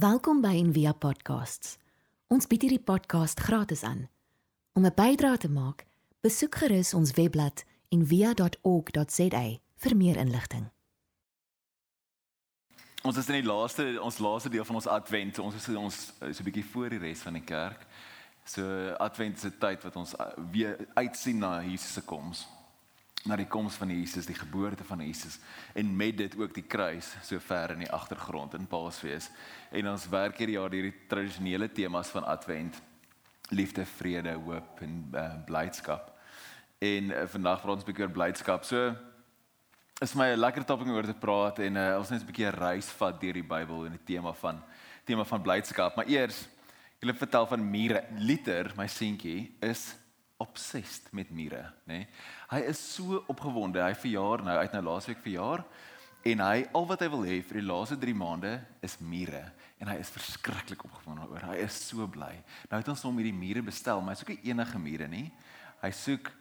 Welkom by Envia Podcasts. Ons bied hierdie podcast gratis aan. Om 'n bydrae te maak, besoek gerus ons webblad en via.org.za vir meer inligting. Ons is in die laaste ons laaste deel van ons advent. Ons is ons is 'n bietjie voor die res van die kerk. So advent is 'n tyd wat ons uh, weer uitsien na Jesus se koms. Na die koms van Jesus, die geboorte van Jesus en met dit ook die kruis so ver in die agtergrond in Paasfees. En ons werk hierdie jaar deur die tradisionele temas van advent: liefde, vrede, hoop en uh, blydskap. En uh, vandag praat ons 'n bietjie oor blydskap. So is my 'n lekker topik om oor te praat en uh, ons net 'n bietjie 'n reis vat deur die Bybel en die tema van tema van blydskap. Maar eers wil vertel van Mire. Liter, my seentjie, is obsessed met Mire, nê. Nee? Hy is so opgewonde. Hy verjaar nou, uit nou laasweek verjaar en hy al wat hy wil hê vir die laaste 3 maande is Mire en hy is verskriklik opgewonde oor. Hy is so bly. Nou het ons hom hierdie Mire bestel, maar hy soek nie enige Mire nie. Hy soek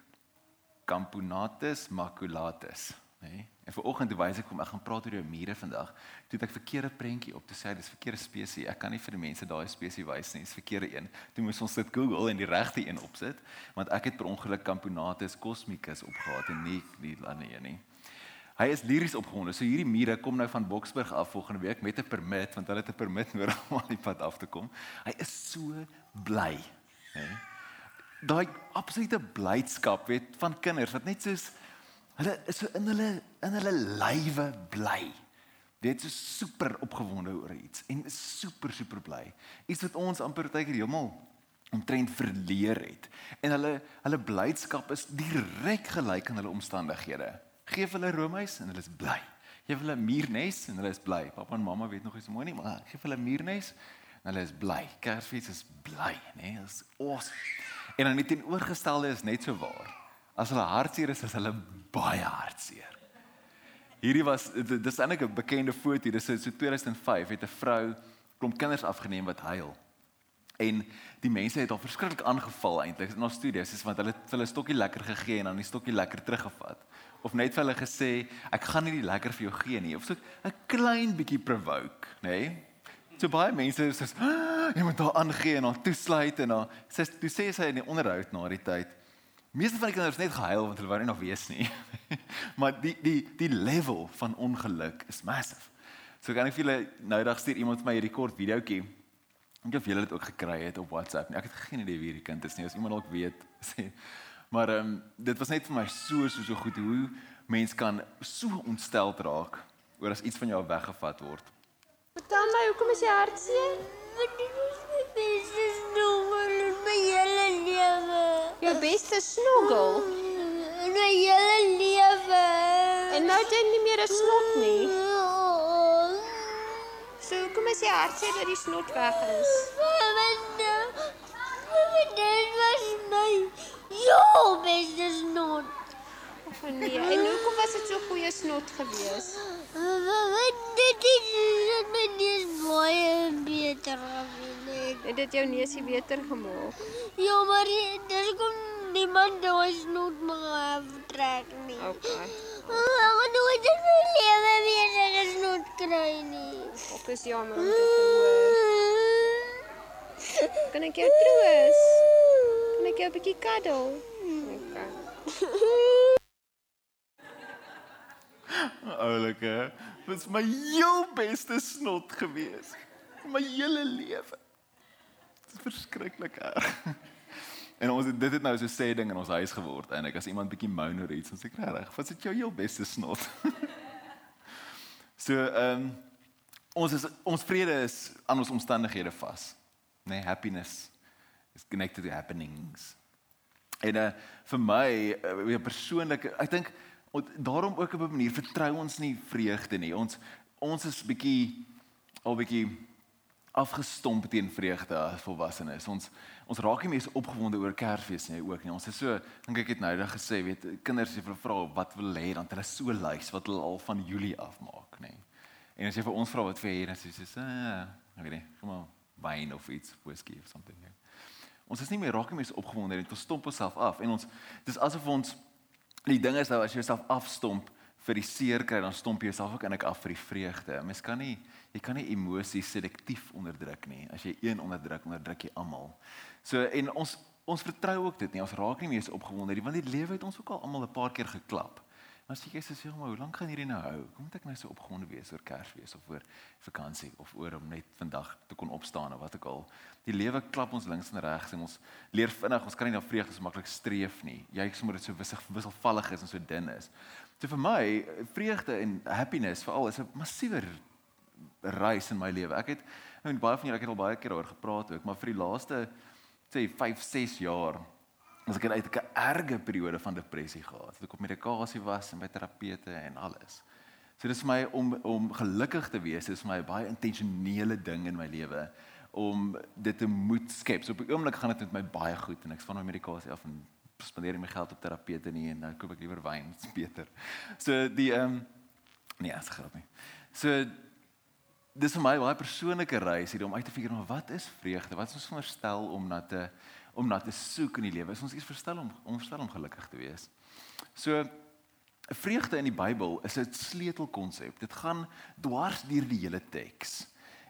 Camponatus maculatus, nê. Nee? En vanoggend toe wys ek hom ek gaan praat oor die mure vandag. Toe het ek verkeerde prentjie op te sê dis verkeerde spesies. Ek kan nie vir die mense daai spesies wys nie. Dis verkeerde een. Toe moes ons dit Google en die regte een opsit want ek het per ongeluk Camponatus cosmicus opgehaat en nie die ander een nie. Hy is liries opgewonde. So hierdie mure kom nou van Boksburg af volgende week met 'n permit want hulle het 'n permit nodig om aan die pad af te kom. Hy is so bly, hè. Daai absolute blydskap weet van kinders wat net soos Hulle is so in hulle in hulle lywe bly. Dit is super opgewonde oor iets en super super bly. Iets wat ons amper partykeer heeltemal omtrent verleer het. En hulle hulle blydskap is direk gelyk aan hulle omstandighede. Geef hulle roomys en hulle is bly. Geef hulle muurnes en hulle is bly. Pappa en mamma weet nog nie so mooi nie, maar geef hulle muurnes en hulle is bly. Kersfees is bly, né? Nee, is awesome. En dan die teenoorgestelde is net so waar. As hulle hartseer is, is hulle baie hartseer. Hierdie was dis eintlik 'n bekende foto. Dis so 2005 het 'n vrou klomp kinders afgeneem wat huil. En die mense het haar verskriklik aangeval eintlik in haar studio, soos want hulle hulle stokkie lekker gegee en dan die stokkie lekker teruggevat. Of net vir hulle gesê, ek gaan nie die lekker vir jou gee nie, of so 'n klein bietjie provoke, nê? Nee? So baie mense sê, ah, jy moet haar aangee en haar toesluit en haar sê toe sê sy in die onderhoud na die tyd, Meeste van die kinders net gehuil want hulle wou nie nog weet nie. maar die die die level van ongeluk is massive. So kan ek vir julle nou dag stuur iemand vir my hierdie kort videoetjie. Ek hoop julle het dit ook gekry het op WhatsApp. Nee, ek het geen idee wie hierdie kind is nie. As iemand dalk weet, sê. Maar ehm um, dit was net vir my so so so goed hoe mens kan so ontstel raak oor as iets van jou weggevat word. Vertel my, hoekom is jy hartseer? Dit is my beste snoggel in my hele lewe. Jou beste snoggel in my hele lewe. En nou het jy nie meer 'n snot nie. So, hoekom is jy hartseer dat die snot weg is? Want dit was my jou beste snot. Of nee, en hoekom was dit so goeie snot geweest? Dit is my neus baie beter gemaak. Het dit jou neusie beter gemaak? Ja, maar dis kom niemand daai snoet maar trek nie. Okay. Ek gaan nooit in my lewe weer 'n snoet kry nie. Ek is jammer om dit te hoor. Kan ek jou troos? Kan ek jou 'n bietjie kuddel? Okay. Oulike, dit was my heel beste snot gewees. My hele lewe. Dit is verskriklik erg. En ons het dit het nou so sê ding in ons huis geword en ek as iemand bietjie moan oor iets, dan sê reg, wat is jou heel beste snot? so ehm um, ons is ons vrede is aan ons omstandighede vas. Nee, happiness is connected to happenings. En uh, vir my uh, persoonlik, ek dink daarom ook op 'n manier vertrou ons nie vreugde nie. Ons ons is bietjie al bietjie afgestomp teen vreugde as volwassenes. Ons ons raak nie meer so opgewonde oor Kersfees nie ook nie. Ons is so dink ek het nou net gesê, weet kinders jy vra wat wil hê dan hulle so lys wat hulle al van Julie af maak, nê. En as jy vir ons vra wat vir hê dan sê jy sê, "Ah, ek weet nie, kom maar wyn of iets, whisky of something." Nie. Ons is nie meer raak nie meer so opgewonde nie. Ons stomp onsself af en ons dis asof ons Die ding is nou as jy jouself afstomp vir die seer kry, dan stomp jy jouself ook eintlik af vir die vreugde. Mens kan nie jy kan nie emosies selektief onderdruk nie. As jy een onderdruk, onderdruk jy almal. So en ons ons vertrou ook dit nie. Ons raak nie meer so opgewonde nie want die lewe het ons ook al almal 'n paar keer geklap. Maar as jy sê, "Ja, maar hoe lank gaan hierdie nou hou? Kom moet ek nou so opgewonde wees oor Kersfees of oor vakansie of oor om net vandag te kon opstaan of wat ook al." Die lewe klap ons links en regs en ons leer vinnig, ons kan nie na vreugde so maklik streef nie. Juist omdat dit so wissig wisselvallig is en so dun is. So vir my, vreugde en happiness veral is 'n massiewe reis in my lewe. Ek het nou baie van julle ek het al baie keer oor gepraat ook, maar vir die laaste sê 5, 6 jaar as ek uit 'n erge periode van depressie gehad. Ek op medikasie was en by terapeute en alles. So dis vir my om om gelukkig te wees, is vir my baie intentionele ding in my lewe om dit te moet skep. So op 'n oomblik gaan dit met my baie goed en ek van my medikasie af en spandeer my geld op terapeute nie en nou koop ek liewer wyn, dit's beter. So die ehm um, nee, as grap nie. So dis vir my baie persoonlike reis hier om uit te figure wat is vreugde? Wat is ons veronderstel om na te om na te soek in die lewe. Is ons iets verstel om om verstel om gelukkig te wees. So vreugde in die Bybel is 'n sleutelkonsep. Dit gaan dwars deur die hele teks.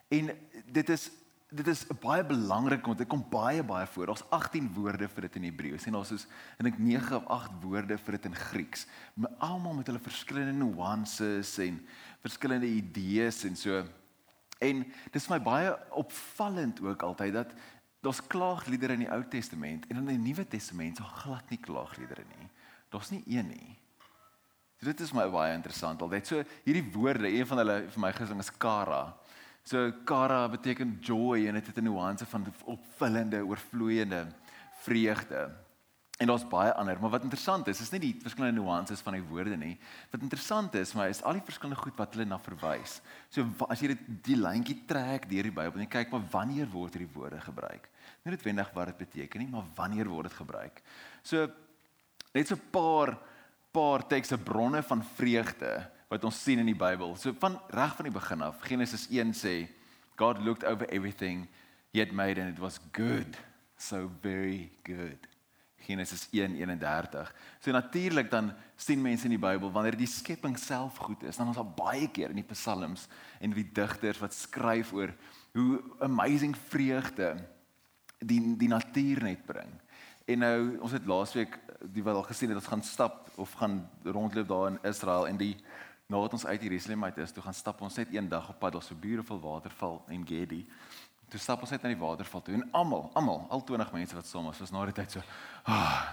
En dit is dit is baie belangrik want dit kom baie baie voor. Daar's 18 woorde vir dit in Hebreëus en daar's soos en ek 9 of 8 woorde vir dit in Grieks. Maar almal met hulle verskillende nuances en verskillende idees en so. En dis vir my baie opvallend ook altyd dat Daar's klaagliedere in die Ou Testament en in die Nuwe Testament so glad nie klaagliedere nie. Daar's nie een nie. So dit is my baie interessant altyd. So hierdie woorde, een van hulle vir my gesing is kara. So kara beteken joy en dit het 'n nuance van opvullende, oorvloeiende vreugde. En daar's baie ander, maar wat interessant is, is nie die verskillende nuances van die woorde nie. Wat interessant is, maar is al die verskillende goed wat hulle na verwys. So as jy dit die lyntjie trek deur die Bybel en kyk maar wanneer word hierdie woorde gebruik? Nie noodwendig wat dit beteken nie, maar wanneer word dit gebruik? So net so 'n paar paar tekste bronne van vreugde wat ons sien in die Bybel. So van reg van die begin af, Genesis 1 sê God looked over everything he had made and it was good. So very good. Genesis 1:31. So natuurlik dan sien mense in die Bybel wanneer die skepping self goed is, dan ons al baie keer in die psalms en die digters wat skryf oor hoe amazing vreugde die die natuur net bring. En nou ons het laasweek die wat al gesien het ons gaan stap of gaan rondloop daar in Israel en die nadat ons uit Jerusalem uit is, toe gaan stap ons net een dag op pad, daar's so beautiful waterval in Gedi. Toe stap ons net aan die waterval toe en almal, almal, al 20 mense wat saam was, was na die tyd so, "Ag, oh,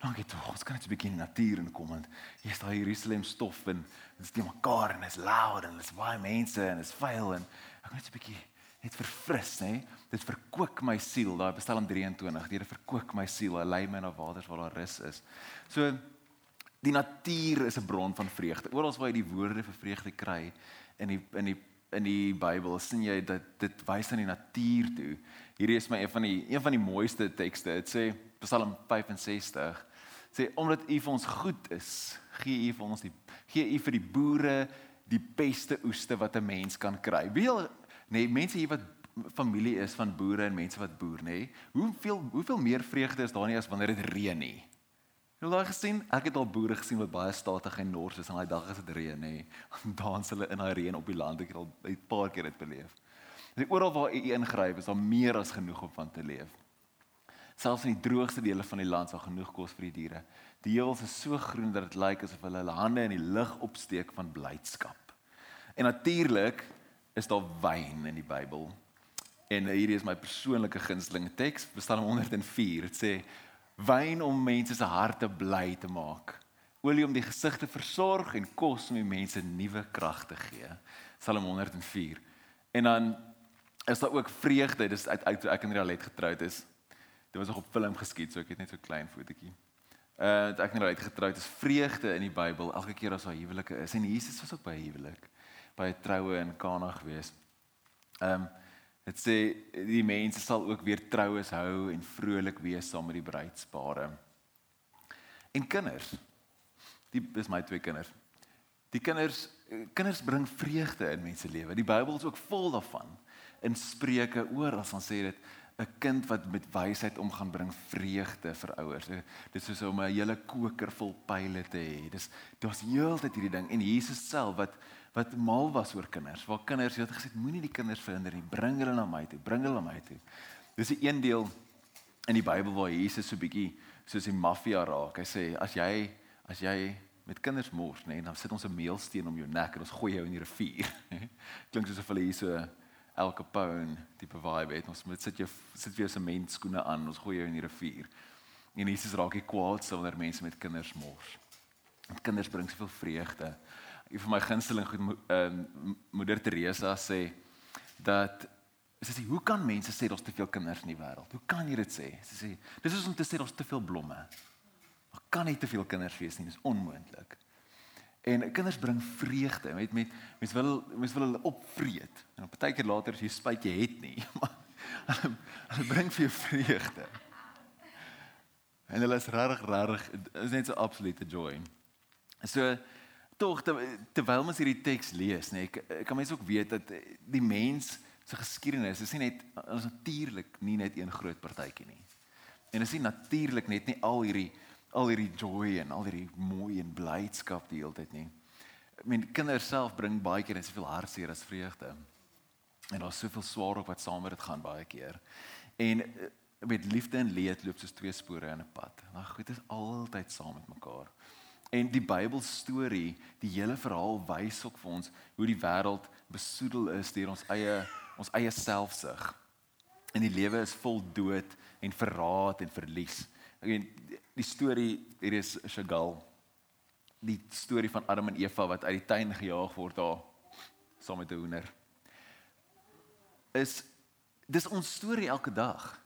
dankie tog. Ons kan net 'n bietjie in die natuur inkom want hier is daai Jerusalem stof en dit is te mekaar en is loud en is baie mense en is vuil en ek kan net 'n bietjie net verfris, hè. Dit verkoop my siel, daai Psalm 23. Dit verkoop my siel. Hy lei my na waters waar daar rus is. So die natuur is 'n bron van vreugde. Oral waar jy die woorde vir vreugde kry in die in die in die Bybel sien jy dat dit wys aan die natuur toe. Hierdie is my een van die een van die mooiste tekste. Dit sê Psalm 65 sê omdat U vir ons goed is, gee U vir ons die gee U vir die boere die beste oeste wat 'n mens kan kry. Wie nee, mense hier wat familie is van boere en mense wat boer, nê? Hoeveel hoeveel meer vreugde is daar nie as wanneer dit reën nie? Jy het al gesien, ek het al boere gesien wat baie statig en nors is en daai dag as dit reën nê, dan dans hulle in daai reën op die land. Ek het al 'n paar keer dit beleef. Dis oral waar u ingryp is daar meer as genoeg om van te leef. Selfs in die droogste dele van die land daar genoeg kos vir die diere. Die heuwels is so groen dat dit lyk asof hulle hulle hande in die lug opsteek van blydskap. En natuurlik is daar wyn in die Bybel. En hierdie is my persoonlike gunsteling teks, Psalm 104. Dit sê wyn om mense se harte bly te maak. Olie om die gesig te versorg en kos om die mense nuwe krag te gee. Psalm 104. En dan is daar ook vreugde, dis uit uit ek en Rialet getroud is. Dit was nog op film geskiet, so ek het net so klein fotootjie. Uh ek en Rialet getroud is vreugde in die Bybel elke keer as daar huwelike is en Jesus was ook by huwelik, by 'n troue in Kana gewees. Ehm um, Dit sê die mense sal ook weer troues hou en vrolik wees saam met die bruidspare. En kinders. Die is my twee kinders. Die kinders kinders bring vreugde in mense lewe. Die Bybel is ook vol daarvan. In Spreuke oor as ons sê dit 'n kind wat met wysheid omgaan bring vreugde vir ouers. Dit is soos om 'n hele koker vol pile te hê. Dis daar's heeltyd hierdie ding en Jesus self wat wat mal was oor kinders. Waar kinders het gesê moenie die kinders verhinder nie, bring hulle na my toe, bring hulle na my toe. Dis 'n een deel in die Bybel waar Jesus so bietjie soos die maffia raak. Hy sê as jy as jy met kinders mors, nê, nee, dan sit ons 'n meelsteen om jou nek en ons gooi jou in die rivier. Klink soos of hulle hier so Al Capone tipe vibe het. Ons moet sit jou sit weer sement skoene aan, ons gooi jou in die rivier. En Jesus raak nie kwaad wanneer mense met kinders mors. Want kinders bring soveel vreugde. Een van my gunsteling goed ehm uh, Moeder Teresa sê dat sy sê hoe kan mense sê daar's te veel kinders in die wêreld? Hoe kan jy dit sê? Sy sê dis is om te sê daar's te veel blomme. Maar kan nie te veel kinders wees nie, dis onmoontlik. En kinders bring vreugde. Met met mens wil mens wil hulle opvreet. En op tydjie later as jy spyt jy het nie, maar hulle, hulle bring vir jou vreugde. En hulle is regtig regtig is net so absolute joy. So tog terwyl mens hierdie teks lees, nê, ek kan mense ook weet dat die mens se geskiedenis is nie net ons natuurlik nie net een groot partytjie nie. En is nie natuurlik net nie al hierdie al hierdie joy en al hierdie mooi en blydskap die hele tyd nie. Men kinders self bring baie keer net soveel hartseer as vreugde. En daar's soveel swaar ook wat saam met dit gaan baie keer. En eh, met liefde en leed loop soos twee spore in 'n pad. Maar goed, dit is altyd saam met mekaar. En die Bybelstorie, die hele verhaal wys ook vir ons hoe die wêreld besoedel is deur ons eie ons eie selfsug. En die lewe is vol dood en verraad en verlies. Ek weet die storie hier is Chagall. Die storie van Adam en Eva wat uit die tuin gejaag word daar saam met 'n hoender. Is dis ons storie elke dag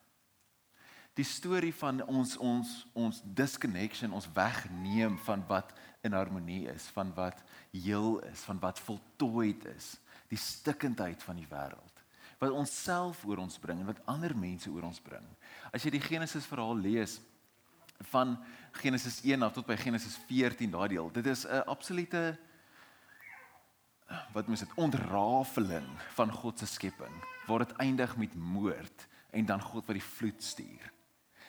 die storie van ons ons ons disconnection, ons wegneem van wat in harmonie is, van wat heel is, van wat voltooid is, die stikkindheid van die wêreld wat ons self oor ons bring en wat ander mense oor ons bring. As jy die Genesis verhaal lees van Genesis 1 af tot by Genesis 14 daai deel, dit is 'n absolute wat mens dit ontrafeling van God se skepping waar dit eindig met moord en dan God wat die vloed stuur.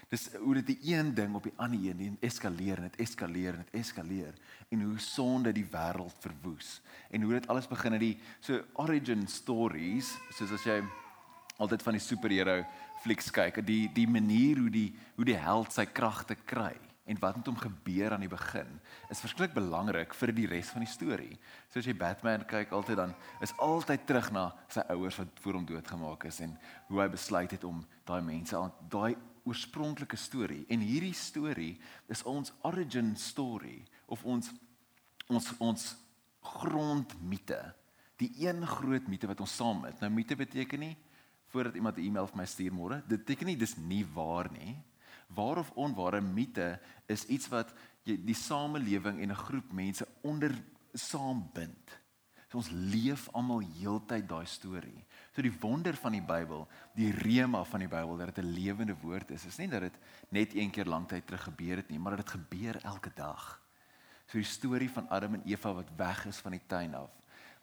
Dis hoe dit die een ding op die ander een en eskaleer en dit eskaleer en dit eskaleer en hoe sonde die wêreld verwoes en hoe dit alles begin het die so origin stories soos as jy altyd van die superhero flieks kyk die die manier hoe die hoe die held sy kragte kry en wat met hom gebeur aan die begin is verskriklik belangrik vir die res van die storie. So as jy Batman kyk altyd dan is altyd terug na sy ouers wat voor hom doodgemaak is en hoe hy besluit het om daai mense daai oorspronklike storie en hierdie storie is ons origin story of ons ons ons grondmite. Die een groot mite wat ons saam het. Nou mite beteken nie voordat iemand 'n e-mail vir my stuur môre, dit beteken nie dis nie waar nie. Waar of onware mite is iets wat jy die samelewing en 'n groep mense onder saambind. So ons leef almal heeltyd daai storie. So die wonder van die Bybel, die rema van die Bybel dat dit 'n lewende woord is, is nie dat dit net een keer lank tyd terug gebeur het nie, maar dat dit gebeur elke dag. So die storie van Adam en Eva wat weg is van die tuin af,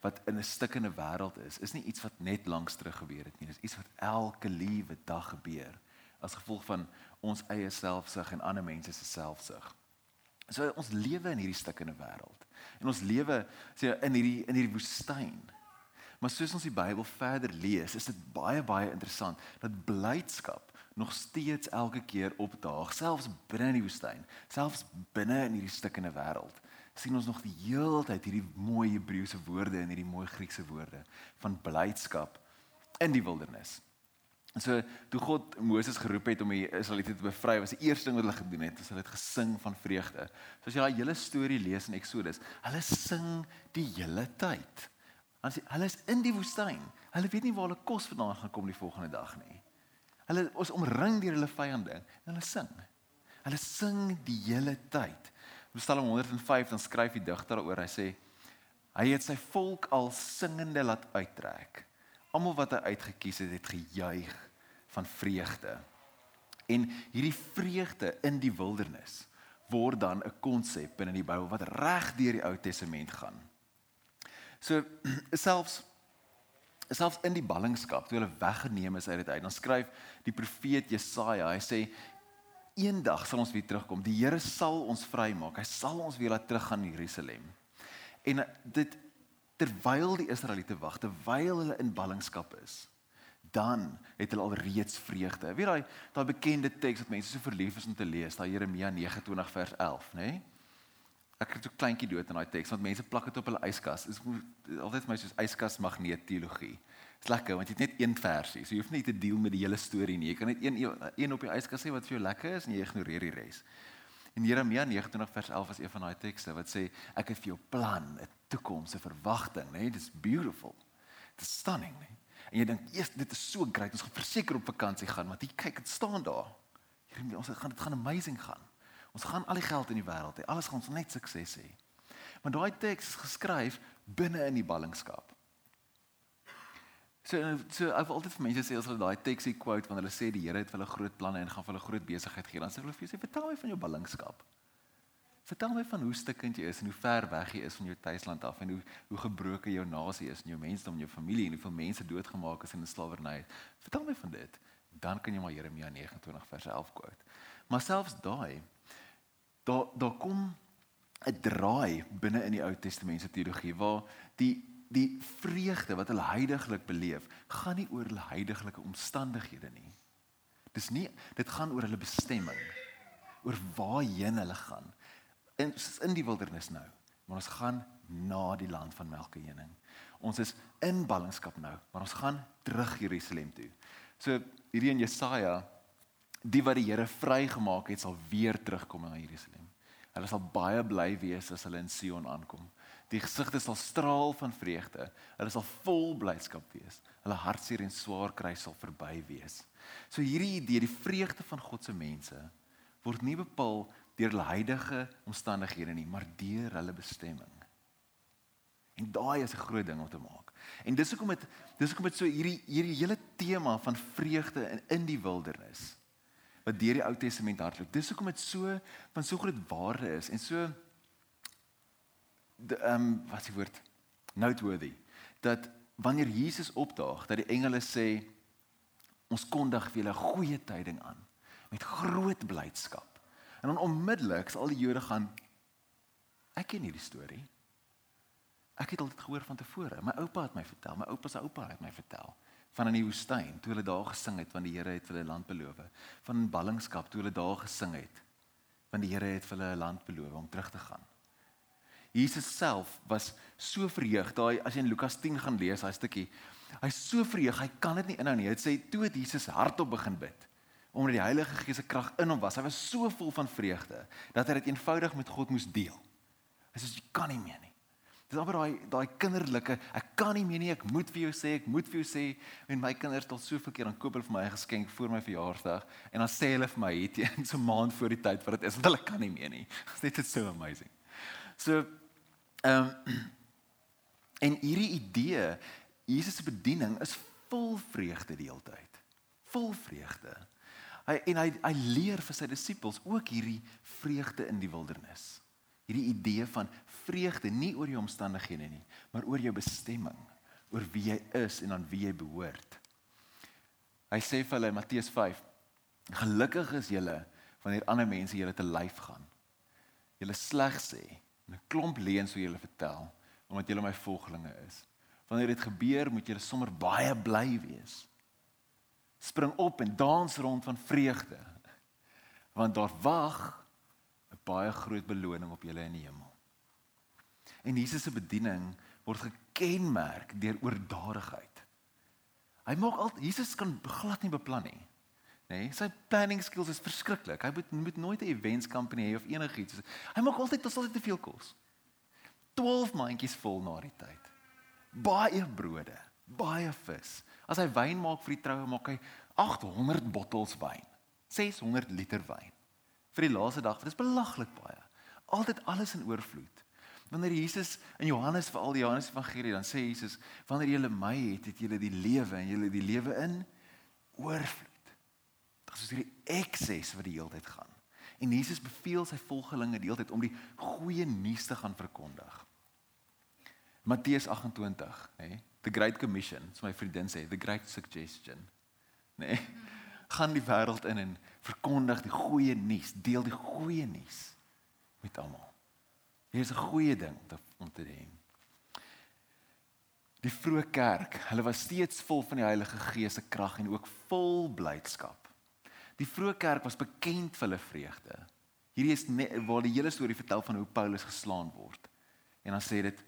wat in 'n stikkende wêreld is, is nie iets wat net lank terug gebeur het nie, dis iets wat elke liewe dag gebeur as gevolg van ons eie selfsug en ander mense se selfsug. So ons lewe in hierdie stikkende wêreld. En ons lewe sê in hierdie in hierdie woestyn. Maar soos ons die Bybel verder lees, is dit baie baie interessant dat blydskap nog steeds elke keer opdaag, selfs binne in die woestyn, selfs binne in hierdie stikkende wêreld. sien ons nog die hele tyd hierdie mooi Hebreëse woorde en hierdie mooi Griekse woorde van blydskap in die wildernis. En so toe God Moses geroep het om die Israeliete te bevry, was die eerste ding wat hulle gedoen het, is hulle het gesing van vreugde. So as jy daai hele storie lees in Eksodus, hulle sing die hele tyd. As hulle is in die woestyn. Hulle weet nie waar hulle kos vandaan gaan kom die volgende dag nie. Hulle is omring deur hulle vyande en hulle sing. Hulle sing die hele tyd. In Psalm 105 dan skryf die digter daaroor. Hy sê hy het sy volk al singende laat uittrek. Almal wat hy uitgekies het, het gejuig van vreugde. En hierdie vreugde in die wildernis word dan 'n konsep binne die Bybel wat reg deur die Ou Testament gaan. So selfs selfs in die ballingskap toe hulle weggeneem is uit dit uit, dan skryf die profeet Jesaja, hy sê eendag sal ons weer terugkom. Die Here sal ons vrymaak. Hy sal ons weer laat teruggaan na Jerusalem. En dit terwyl die Israeliete wag, terwyl hulle in ballingskap is, dan het hulle al reeds vreugde. Weet daai daai bekende teks wat mense so verlief is om te lees, daai Jeremia 29 vers 11, nê? Nee? Ek het so kleintjie dood in daai teks want mense plak dit op hulle yskas. Dit is altyd my soos yskas magneet teologie. Dit's lekker want jy het net een versie. So jy hoef nie te deel met die hele storie nie. Jy kan net een een op die yskas sê wat vir jou lekker is en jy ignoreer die res. En Jeremia 29 vers 11 is een van daai tekste wat sê ek het vir jou plan, 'n toekoms, 'n verwagting, nê? Dit is beautiful. Dit is stunning, nê? En jy dink, "Eers, dit is so great. Ons gaan verseker op vakansie gaan, want hier kyk, dit staan daar. Jeremia, ons gaan dit gaan amazing gaan. Ons gaan al die geld in die wêreld hê. Alles gaan ons net sukses hê." Maar daai teks is geskryf binne in die ballingskap. So so wil altyd vir mense sê as hulle daai teksie quote wanneer hulle sê die Here het vir hulle groot planne en gaan vir hulle groot besigheid gee, dan sê hulle vir jou sê vertel my van jou ballingskap. Vertel my van hoe stikkend jy is en hoe ver weg jy is van jou tuisland af en hoe hoe gebroken jou nasie is en jou mensdom, jou familie en hoeveel mense doodgemaak is in slawerny. Vertel my van dit. Dan kan jy maar Jeremia 29 vers 11 quote. Maar selfs daai daar daar kom 'n draai binne in die Ou Testamentiese teologie waar die die vreugde wat hulle heidaglik beleef, gaan nie oor hulle heidaglike omstandighede nie. Dis nie dit gaan oor hulle bestemming. Oor waarheen hulle gaan. In in die wildernis nou, maar ons gaan na die land van melk en honing. Ons is in ballingskap nou, maar ons gaan terug Jerusalem toe. So hierdie in Jesaja, die wat die Here vrygemaak het, sal weer terugkom na Jerusalem. Hulle sal baie bly wees as hulle in Sion aankom. Die gesigte sal straal van vreugde. Hulle sal vol blydskap wees. Hulle hartseer en swaar kry sal verby wees. So hierdie idee, die vreugde van God se mense word nie bepaal deur hulle huidige omstandighede nie, maar deur hulle bestemming. En daai is 'n groot ding om te maak. En dis hoekom dit dis hoekom dit so hierdie hierdie hele tema van vreugde in in die wildernis wat deur die Ou Testament hardloop. Dis hoekom dit so van so groot waarde is en so ehm um, wat die woord? Noteworthy. Dat wanneer Jesus opdaag dat die engele sê ons kondig vir julle goeie tyding aan met groot blydskap. En dan onmiddellik sal al die Jode gaan ek ken hierdie storie. Ek het al dit gehoor van tevore. My oupa het my vertel my oupa se oupa het my vertel van in die woestyn toe hulle daar gesing het want die Here het vir hulle land beloof van in ballingskap toe hulle daar gesing het want die Here het vir hulle 'n land beloof om terug te gaan Jesus self was so verheug. Daai as jy in Lukas 10 gaan lees, daai stukkie, hy's so verheug, hy kan dit nie inhou nie. Hy sê toe het Jesus hardop begin bid omdat die Heilige Gees se krag in hom was. Hy was so vol van vreugde dat hy dit eenvoudig met God moes deel. Hy sê jy kan nie meer nie. Dis amper daai daai kinderlike, ek kan nie meer nie, ek moet vir jou sê, ek moet vir jou sê en my kinders het al soveel keer aan koop hulle vir my 'n geskenk vir my verjaarsdag en dan sê hulle vir my het jy so 'n maand voor die tyd wat dit is, want hulle kan nie meer nie. Dit is so amazing. So Ehm um, en hierdie idee, Jesus se bediening is vol vreugde die hele tyd. Vol vreugde. Hy en hy hy leer vir sy disippels ook hierdie vreugde in die wildernis. Hierdie idee van vreugde nie oor jou omstandighede nie, maar oor jou bestemming, oor wie jy is en aan wie jy behoort. Hy sê vir hulle Matteus 5: Gelukkig is julle wanneer ander mense julle te lyf gaan. Julle sleg sê 'n klomp leuns wat julle vertel omdat julle my volgelinge is. Wanneer dit gebeur, moet julle sommer baie bly wees. Spring op en dans rond van vreugde. Want daar wag baie groot beloning op julle in die hemel. En Jesus se bediening word gekenmerk deur oordadigheid. Hy maak al Jesus kan glad nie beplan nie nê? Nee, sy planning skills is verskriklik. Hy moet moet nooit 'n events company hê of enigiets. Hy maak altyd dit altyd te veel kos. 12 mandjies vol na die tyd. Baie brode, baie vis. As hy wyn maak vir die troue, maak hy 800 bottels wyn. 600 liter wyn. Vir die laaste dag, dit is belaglik baie. Altyd alles in oorvloed. Wanneer Jesus in Johannes vir al die Johannes Evangelie dan sê Jesus, wanneer julle my het, het julle die lewe en julle die lewe in oorvloed soos hierdie ekses wat die hele tyd gaan. En Jesus beveel sy volgelinge die hele tyd om die goeie nuus te gaan verkondig. Matteus 28, nê? Nee, the Great Commission, so my vriendin sê, the great suggestion. Nê? Nee, gaan die wêreld in en verkondig die goeie nuus, deel die goeie nuus met almal. Hier is 'n goeie ding om te doen. Die vroeë kerk, hulle was steeds vol van die Heilige Gees se krag en ook vol blydskap. Die vroeë kerk was bekend vir hulle vreugde. Hierdie is net waar die hele storie vertel van hoe Paulus geslaan word. En dan sê dit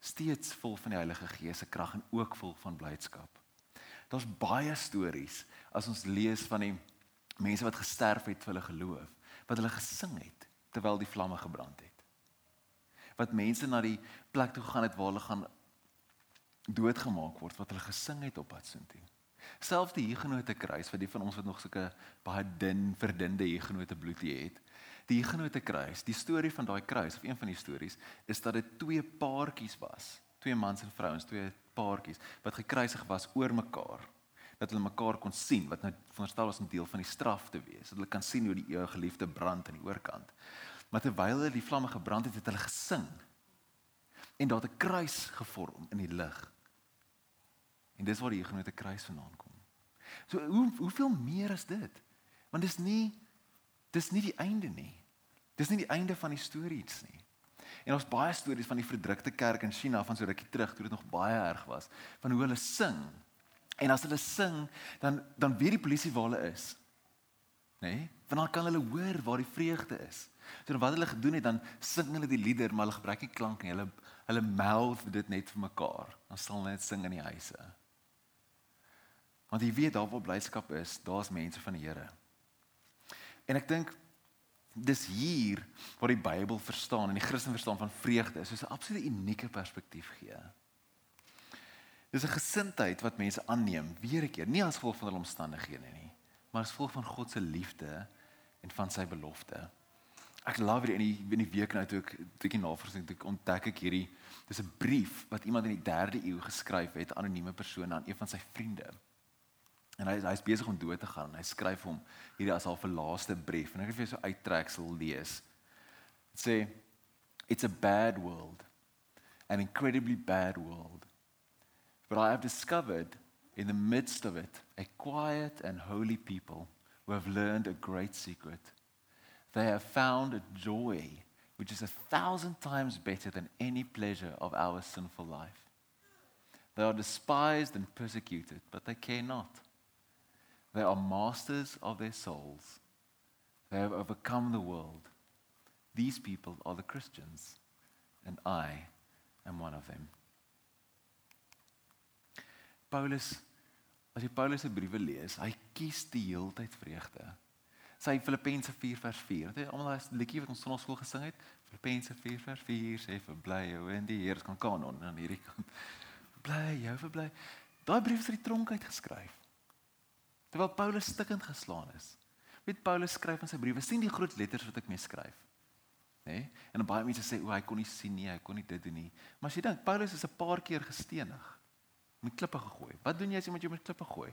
steeds vol van die Heilige Gees se krag en ook vol van blydskap. Daar's baie stories as ons lees van die mense wat gesterf het vir hulle geloof, wat hulle gesing het terwyl die vlamme gebrand het. Wat mense na die plek toe gegaan het waar hulle gaan doodgemaak word wat hulle gesing het op pad soontoe. Selfs die Hugenote kruis vir die van ons wat nog sulke baie dun verdunde Hugenote bloedie het. Die Hugenote kruis, die storie van daai kruis of een van die stories is dat dit twee paartjies was, twee mans en vrouens, twee paartjies wat gekruisig was oor mekaar dat hulle mekaar kon sien wat nou veronderstel was 'n deel van die straf te wees. Dat hulle kan sien hoe die eeu geliefde brand aan die oorkant. Maar terwyl hulle die vlamme gebrand het, het hulle gesing. En daar het 'n kruis gevorm in die lug. En dis waar die genoemde kruis vandaan kom. So hoe hoeveel meer is dit? Want dis nie dis nie die einde nie. Dis nie die einde van die stories nie. En ons baie stories van die verdrukte kerk in China van so rukkie terug toe dit nog baie erg was, van hoe hulle sing En as hulle sing, dan dan weet die polisie waar hulle is. Nê? Nee? Want dan kan hulle hoor waar die vreugde is. So wat hulle gedoen het, dan sing hulle die lieder, maar hulle gebruik nie klank nie. Hulle hulle mouth dit net vir mekaar. Dan sal hulle net sing in die huise. Want jy weet daar waar blydskap is, daar's mense van die Here. En ek dink dis hier waar die Bybel verstaan en die Christen verstaan van vreugde soos 'n absolute unieke perspektief gee. Dis 'n gesindheid wat mense aanneem weer 'n keer, nie as gevolg van hulle omstandighede nie, maar as gevolg van God se liefde en van sy belofte. Ek love dit in die in die week nou toe ek bietjie navorsing doen, ontdek ek hierdie dis 'n brief wat iemand in die 3de eeu geskryf het, anonieme persoon aan een van sy vriende. En hy hy's besig om dood te gaan en hy skryf hom hierdie as al 'n laaste brief en ek het vir jou so uittreksel lees. Dit sê it's a bad world an incredibly bad world But I have discovered in the midst of it a quiet and holy people who have learned a great secret. They have found a joy which is a thousand times better than any pleasure of our sinful life. They are despised and persecuted, but they care not. They are masters of their souls. They have overcome the world. These people are the Christians, and I am one of them. Paulus as jy Paulus se briewe lees, hy kies die heeltyd vreugde. Sy Filippense 4 vers 4. Het jy almal daai liedjie wat ons ons skool gesing het? Filippense 4 vers 4 sê vir bly jou in die Here kan kanon aan hierdie kant. Bly jou vir bly. Daai brief is uit die tronk uit geskryf. Terwyl Paulus stikkend geslaan is. Weet Paulus skryf in sy briewe, sien die groot letters wat ek mee skryf. Nê? Nee? En baie mense sê o, hy kon nie sien nie, hy kon nie dit doen nie. Maar as jy dink, Paulus is 'n paar keer gestenig met klippe gegooi. Wat doen jy as iemand jou met klippe gooi?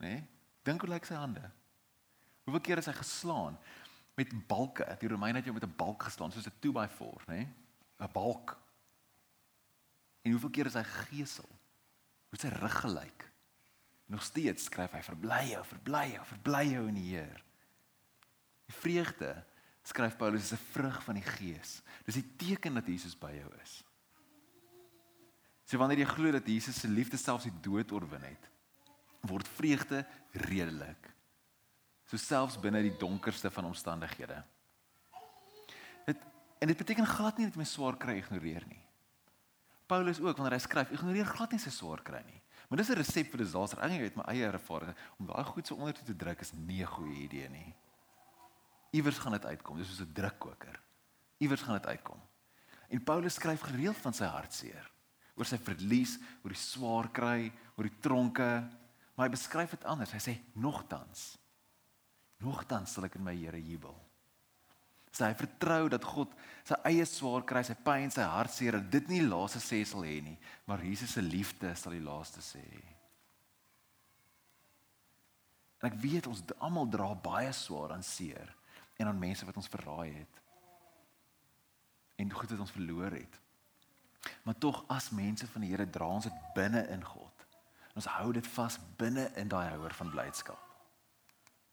Nee, dink hoe lyk sy hande? Hoeveel keer is hy geslaan met balke? Die Romeine het jou met 'n balk geslaan soos 'n 2x4, nê? 'n Balk. En hoeveel keer is hy gegesel? Hoe sy rug gelyk? Nog steeds skryf hy verbly jou, verbly jou, verbly jou in die Here. Die vreugde skryf Paulus is 'n vrug van die Gees. Dis die teken dat Jesus by jou is. So wanneer jy glo dat Jesus se liefde selfs die dood oorwin het, word vreugde redelik. So selfs binne die donkerste van omstandighede. Dit en dit beteken glad nie dat jy my swaar kry ignoreer nie. Paulus ook wanneer hy skryf, ignoreer glad nie sy swaar kry nie. Maar dis 'n resep vir disaster. Ek weet my eie ervaring om daai goed so onder te druk is nie 'n goeie idee nie. Iewers gaan dit uitkom. Dis soos 'n drukkoker. Iewers gaan dit uitkom. En Paulus skryf gereeld van sy hartseer oor sy verlies, oor die swaar kry, oor die tronke, maar hy beskryf dit anders. Hy sê nogtans nogtans sal ek in my Here jubel. Sy hy vertrou dat God sy eie swaar kry, sy pyn, sy hartseer, dit nie laaste sê sal hê nie, maar Jesus se liefde sal die laaste sê. En ek weet ons almal dra baie swaar aan seer en aan mense wat ons verraai het. En goed wat ons verloor het. Maar tog as mense van die Here dra ons dit binne in God. Ons hou dit vas binne in daai houer van blydskap.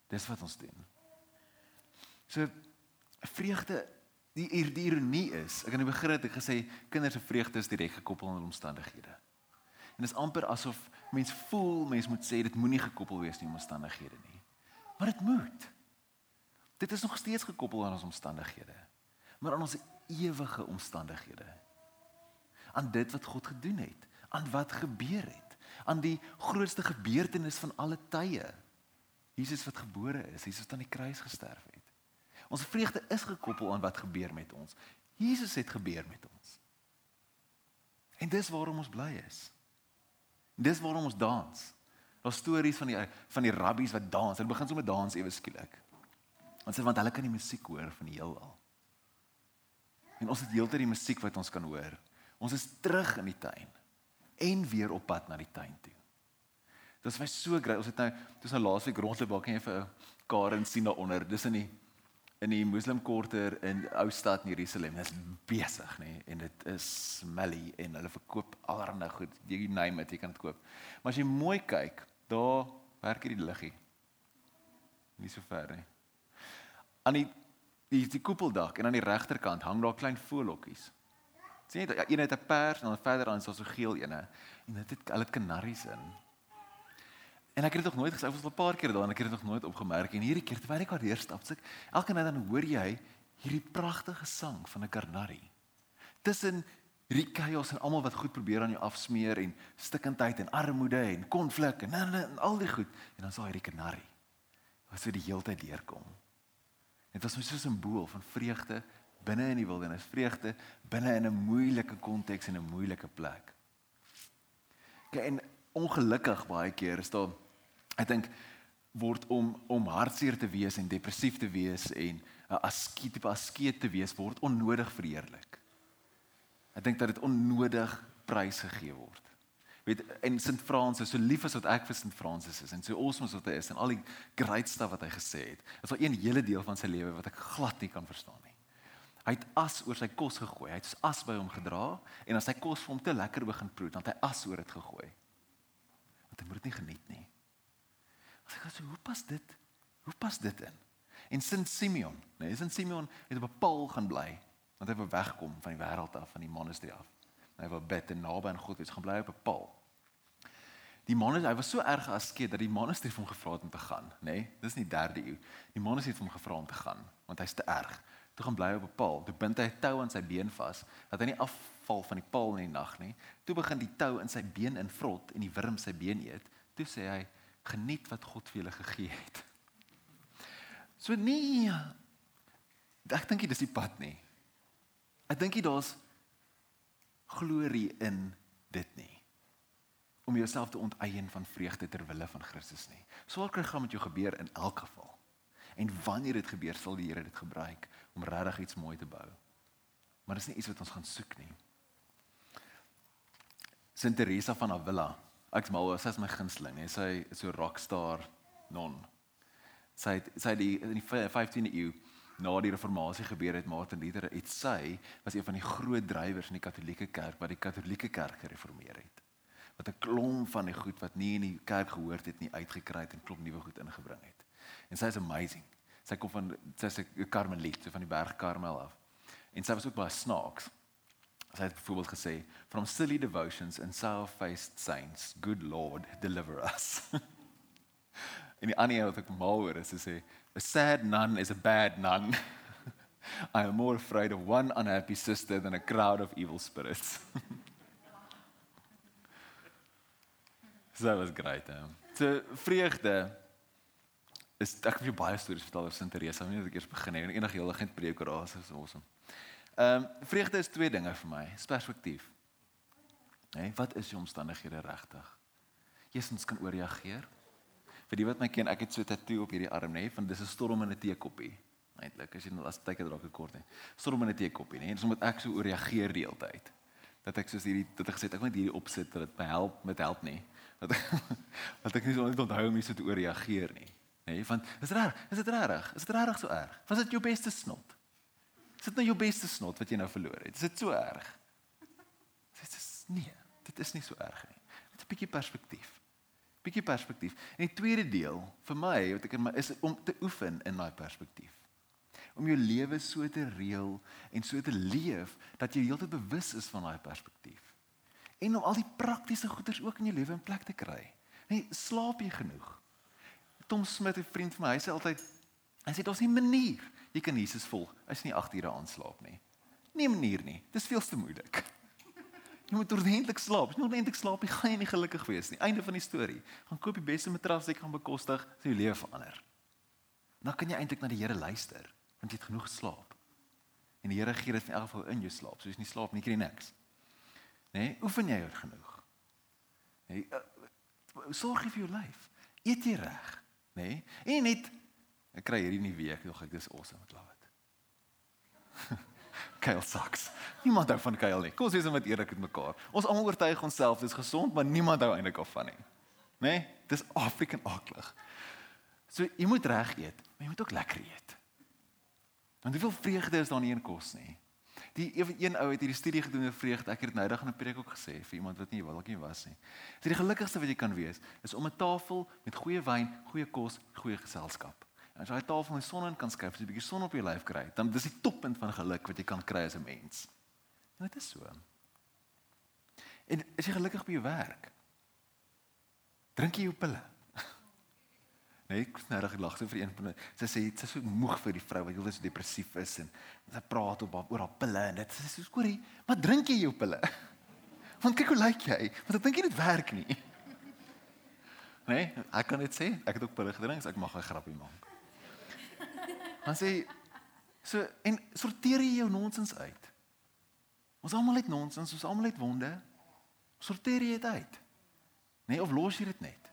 Dis wat ons doen. So vreugde die die ironie is, ek aan die begin het ek gesê kinders se vreugde is direk gekoppel aan omstandighede. En dit is amper asof mens voel mens moet sê dit moenie gekoppel wees nie omstandighede nie. Maar dit moet. Dit is nog steeds gekoppel aan ons omstandighede. Maar aan ons ewige omstandighede. Aan dit wat God gedoen het, aan wat gebeur het, aan die grootste gebeurtenis van alle tye. Jesus wat gebore is, Jesus wat aan die kruis gesterf het. Ons vreugde is gekoppel aan wat gebeur met ons. Jesus het gebeur met ons. En dis waarom ons bly is. Dis waarom ons dans. Daar's stories van die van die rabbies wat dans. Hulle begin sommer dans ewe skielik. Want sê want hulle kan die musiek hoor van die heelal. En ons het heeltyd die musiek wat ons kan hoor. Ons is terug in die tuin en weer op pad na die tuin toe. Dit was so grait. Ons het nou dis nou laasweek rondloop waar kan jy vir Karen sien daaronder. Dis in die in die Muslim kwarter in ou stad in Jerusalem. Dit is besig, nê, nee, en dit is smelly en hulle verkoop allerlei goed. Jy name dit, jy kan dit koop. Maar as jy mooi kyk, daar werk hierdie liggie. Nie so ver nie. Aan die die, die koepeldak en aan die regterkant hang daar klein voelhokkies. Sien jy, een het 'n pers en dan verder aan is daar so geel ene en dit het hulle kanaries in. En ek het dit nog nooit gesê, ek was al 'n paar keer daar en ek het dit nog nooit opgemerk en hierdie keer terwyl ek daar deur stap, sê elke net dan hoor jy hierdie pragtige sang van 'n karnari. Tussen hierdie chaos en almal wat goed probeer aan jou afsmeer en stikkindheid en armoede en konflik en, en, en, en al die goed en dan sal hierdie karnari wat so die hele tyd deurkom. Dit was so 'n simbool van vreugde binne in die wildernis, vreugde binne in 'n moeilike konteks en 'n moeilike plek. Kyk en ongelukkig baie keer is daar Ek dink word om om hartseer te wees en depressief te wees en 'n askeet tipe askeet te wees word onnodig verheerlik. Ek dink dat dit onnodig prys gegee word. Weet en Sint Fransis, so lief as wat ek vir Sint Fransis is en so awesome wat hy is en al die great stuff wat hy gesê het. Is al een hele deel van sy lewe wat ek glad nie kan verstaan. Hy het as oor sy kos gegooi. Hy het as by hom gedra en as sy kos vir hom te lekker begin proe, dan het hy as oor dit gegooi. Want hy moet dit nie geniet nie. As ek sê hoe pas dit? Hoe pas dit in? En Sint Simeon, nee, Sint Simeon het op 'n paal gaan bly want hy wou wegkom van die wêreld af, van die monasterie af. Hy wou bid en naby aan God wees, gaan bly op 'n paal. Die monasterie, hy was so erg askeet dat die monasterie hom gevra het om te gaan, nê? Nee, dis nie 3de eeu. Die monasterie het hom gevra om te gaan want hy's te erg. Toe gaan bly op 'n paal. Toe bind hy 'n tou aan sy been vas dat hy nie afval van die paal in die nag nie. Toe begin die tou in sy been invrot en die wurm sy been eet. Toe sê hy, geniet wat God vir julle gegee het. So nee. Ek dink dit is die pad nie. Ek dink daar's glorie in dit nie. Om jouself te onteien van vreugde ter wille van Christus nie. Swaar kry gaan met jou gebeur in elk geval. En wanneer dit gebeur, sal die Here dit gebruik om regtig iets mooi te bou. Maar dis nie iets wat ons gaan soek nie. Sint Teresa van Avila ek's mal oor sy is my gunsteling nee sy is so rockstar non sy het, sy het die in die 15de eeu na die reformatie gebeur het Martin Luther het sy was een van die groot drywers in die katolieke kerk wat die katolieke kerk gereformeer het wat 'n klomp van die goed wat nie in die kerk gehoord het nie uitgekry het en klomp nuwe goed ingebring het en sy is amazing sy kom van sy's 'n karmeliet so van die berg Karmel af en sy was ook baie snaaks Sy het byvoorbeeld gesê, "From silly devotions and sour-faced saints, good Lord, deliver us." en die ander wat ek mal oor is, sê, "A sad nun is a bad nun. I am more afraid of one unhappy sister than a crowd of evil spirits." Dit was great. Hè? So vreugde is ek het baie stories vertel oor Sint Teresa, maar net ek eers begin en enige hele geen preek oor haar is awesome. Ehm um, vreugde is twee dinge vir my, is perspektief. Hè, nee, wat is jou omstandighede regtig? Jesus kan ooreageer. Vir die wat my ken, ek het so 'n tatoe op hierdie arm, nê, nee, van dis 'n storm in 'n teekoppie. Eintlik, as jy nou as tyd het dalk kort, nê. Storm in 'n teekoppie, nê. Nee, so moet ek so ooreageer die hele tyd. Dat ek soos hierdie dat ek gesê ek moet hierdie opsit dat dit my help met help nie. Dat ek, dat ek nie so net onthou om iets te ooreageer nie. Nê, nee, want is dit reg? Is dit reg? Is dit reg so erg? Was dit jou beste snot? Is dit nou jou beste snot wat jy nou verloor het? Is dit so erg? Dit is nee, dit is nie so erg nie. Dit is 'n bietjie perspektief. Bietjie perspektief. En die tweede deel vir my wat ek my is om te oefen in daai perspektief. om jou lewe so te reël en so te leef dat jy heeltyd bewus is van daai perspektief. En om al die praktiese goeders ook in jou lewe in plek te kry. Nee, slaap jy genoeg? Tom Smith, 'n vriend van my, hy sê altyd hy sê daar's nie manier jy kan Jesus volg as jy nie 8 ure aanslaap nie. Nie manier nie. Dis veel te moeilik. Jy moet ordentlik slaap. As jy ordentlik slaap nie, gaan jy nie gelukkig wees nie. Einde van die storie. Gaan koop die beste matras wat jy kan bekostig, sê jou lewe verander. Dan kan jy eintlik na die Here luister, want jy het genoeg geslaap. En die Here gee dit in elk geval in jou slaap. So as jy nie slaap nie, kry jy niks. Né? Nee, oefen jy genoeg? Nee, uh, sorg vir jou lyf. Eet jy reg? Né? Nee? En net ek kry hierdie nie week nog ek dis awesome, ek love it. Kyle sucks. Niemand hou van Kyle nie. Kom ons wees met eerlik met mekaar. Ons almal oortuig onsself dis gesond, maar niemand hou eintlik af van nie. Né? Nee? Dis African aklig. So jy moet reg eet, maar jy moet ook lekker eet. Want hoeveel vreugde is daar nie in kos nie? Die een ou het hierdie studie gedoen oor vreugde. Ek het dit nou eendag in 'n preek ook gesê vir iemand wat nie dalk nie was nie. Dit die gelukkigste wat jy kan wees is om 'n tafel met goeie wyn, goeie kos, goeie geselskap. En as jy daai tafel in die son kan skuif, so 'n bietjie son op jou lyf kry, dan dis die toppunt van geluk wat jy kan kry as 'n mens. En dit is so. En is jy gelukkig by jou werk? Drink jy jou pille? Ek het nou reg gelag vir een van sy sê sy is so moeg vir die vrou wat heeltyd so depressief is en sy praat op oor haar pille en dit sê so skoorie, maar drink jy jou pille? Want kyk hoe lyk jy? Want ek dink dit werk nie. Nee, ek kan dit sê, ek het ook pille gedrink, so ek mag 'n grappie maak. Dan sê so en sorteer jy jou nonsens uit. Ons almal het nonsens, ons almal het wonde. Sorteer jy dit uit? Nee, of los jy dit net?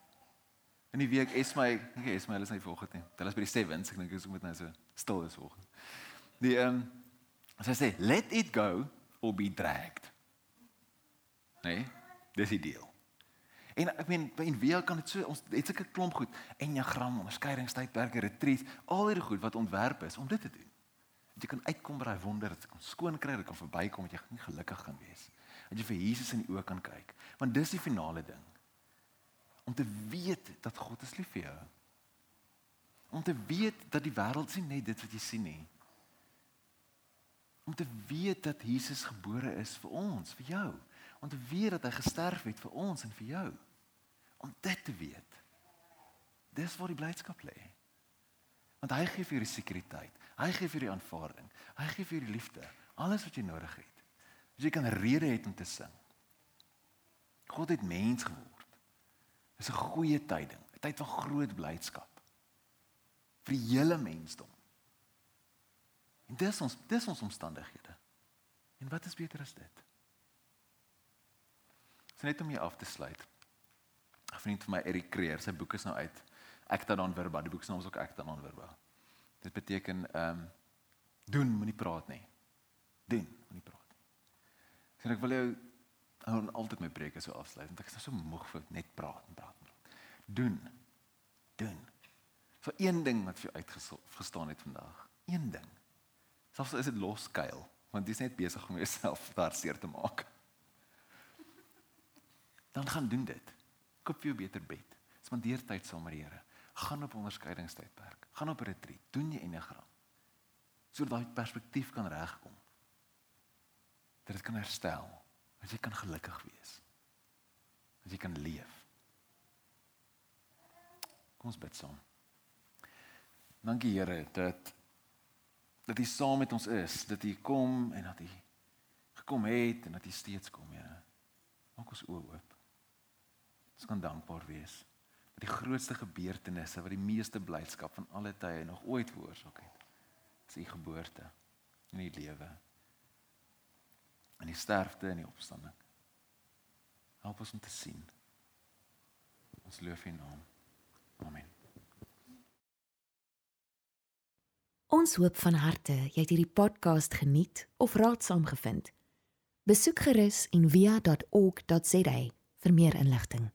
In die week Esmy, ek okay, Esmy, hulle is nie volgende nie. Hulle is by die sevens, ek dink ek moet nou so stil is volgende. Die ehm um, sy sê let it go or be dragged. Nee, dis die deal. En ek meen in wie kan dit so ons het sulke klomp goed enneagram, onderskeidingstydperke, retreat, al hierdie goed wat ontwerp is om dit te doen. Dat jy kan uitkom by daai wonder, dat jy kan skoon kry, dat jy kan verbykom, dat jy gelukkig kan wees. Dat jy vir Jesus in die oë kan kyk. Want dis die finale ding om te weet dat God is lief vir jou. Om te weet dat die wêreld sien net dit wat jy sien nie. Om te weet dat Jesus gebore is vir ons, vir jou. Om te weet dat hy gesterf het vir ons en vir jou. Om dit te weet. Dis waar die blydskap lê. Want hy gee vir jou die sekuriteit. Hy gee vir jou die aanvaarding. Hy gee vir jou die liefde. Alles wat jy nodig het. So jy kan rede hê om te sing. God het mens geword. Dis 'n goeie tyding, 'n tyd van groot blydskap vir die hele mensdom. En dis ons dis ons omstandighede. En wat is beter as dit? So net om jy af te sluit. 'n Vriend van my Erik Creer, sy boek is nou uit. Acta non verba, die boek se naam is ook Acta non verba. Dit beteken ehm um, doen, moenie praat nie. Doen, moenie praat nie. Sien ek wil jou Ek hou altyd my preke so afsluit want ek is so moeg vir net praat en praat en praat. Doen. Doen. Vir een ding wat vir jou uitgestaan het vandag. Een ding. Selfs is dit loskuil want jy's net besig om jouself daar seer te maak. Dan gaan doen dit. Koop jou beter bed. Spandeer tyd saam met die Here. Gaan op onderskeidingstydperk. Gaan op retreat. Doen jy enneagram. Sodat daai perspektief kan regkom. Dat dit kan herstel dat jy kan gelukkig wees. Dat jy kan leef. Kom ons bid saam. Dankie Here dat dat U saam met ons is, dat U kom en dat U gekom het en dat U steeds kom, Here. Maak ons oë oop. Ons kan dankbaar wees vir die grootste gebeurtenisse wat die meeste blydskap van alle tye nog ooit veroorsaak het. Dis U geboorte in die lewe in die sterfte en die opstanding. Help ons om te sien. Ons loof U naam. Amen. Ons hoop van harte jy het hierdie podcast geniet of raadsaam gevind. Besoek gerus en via.ok.za vir meer inligting.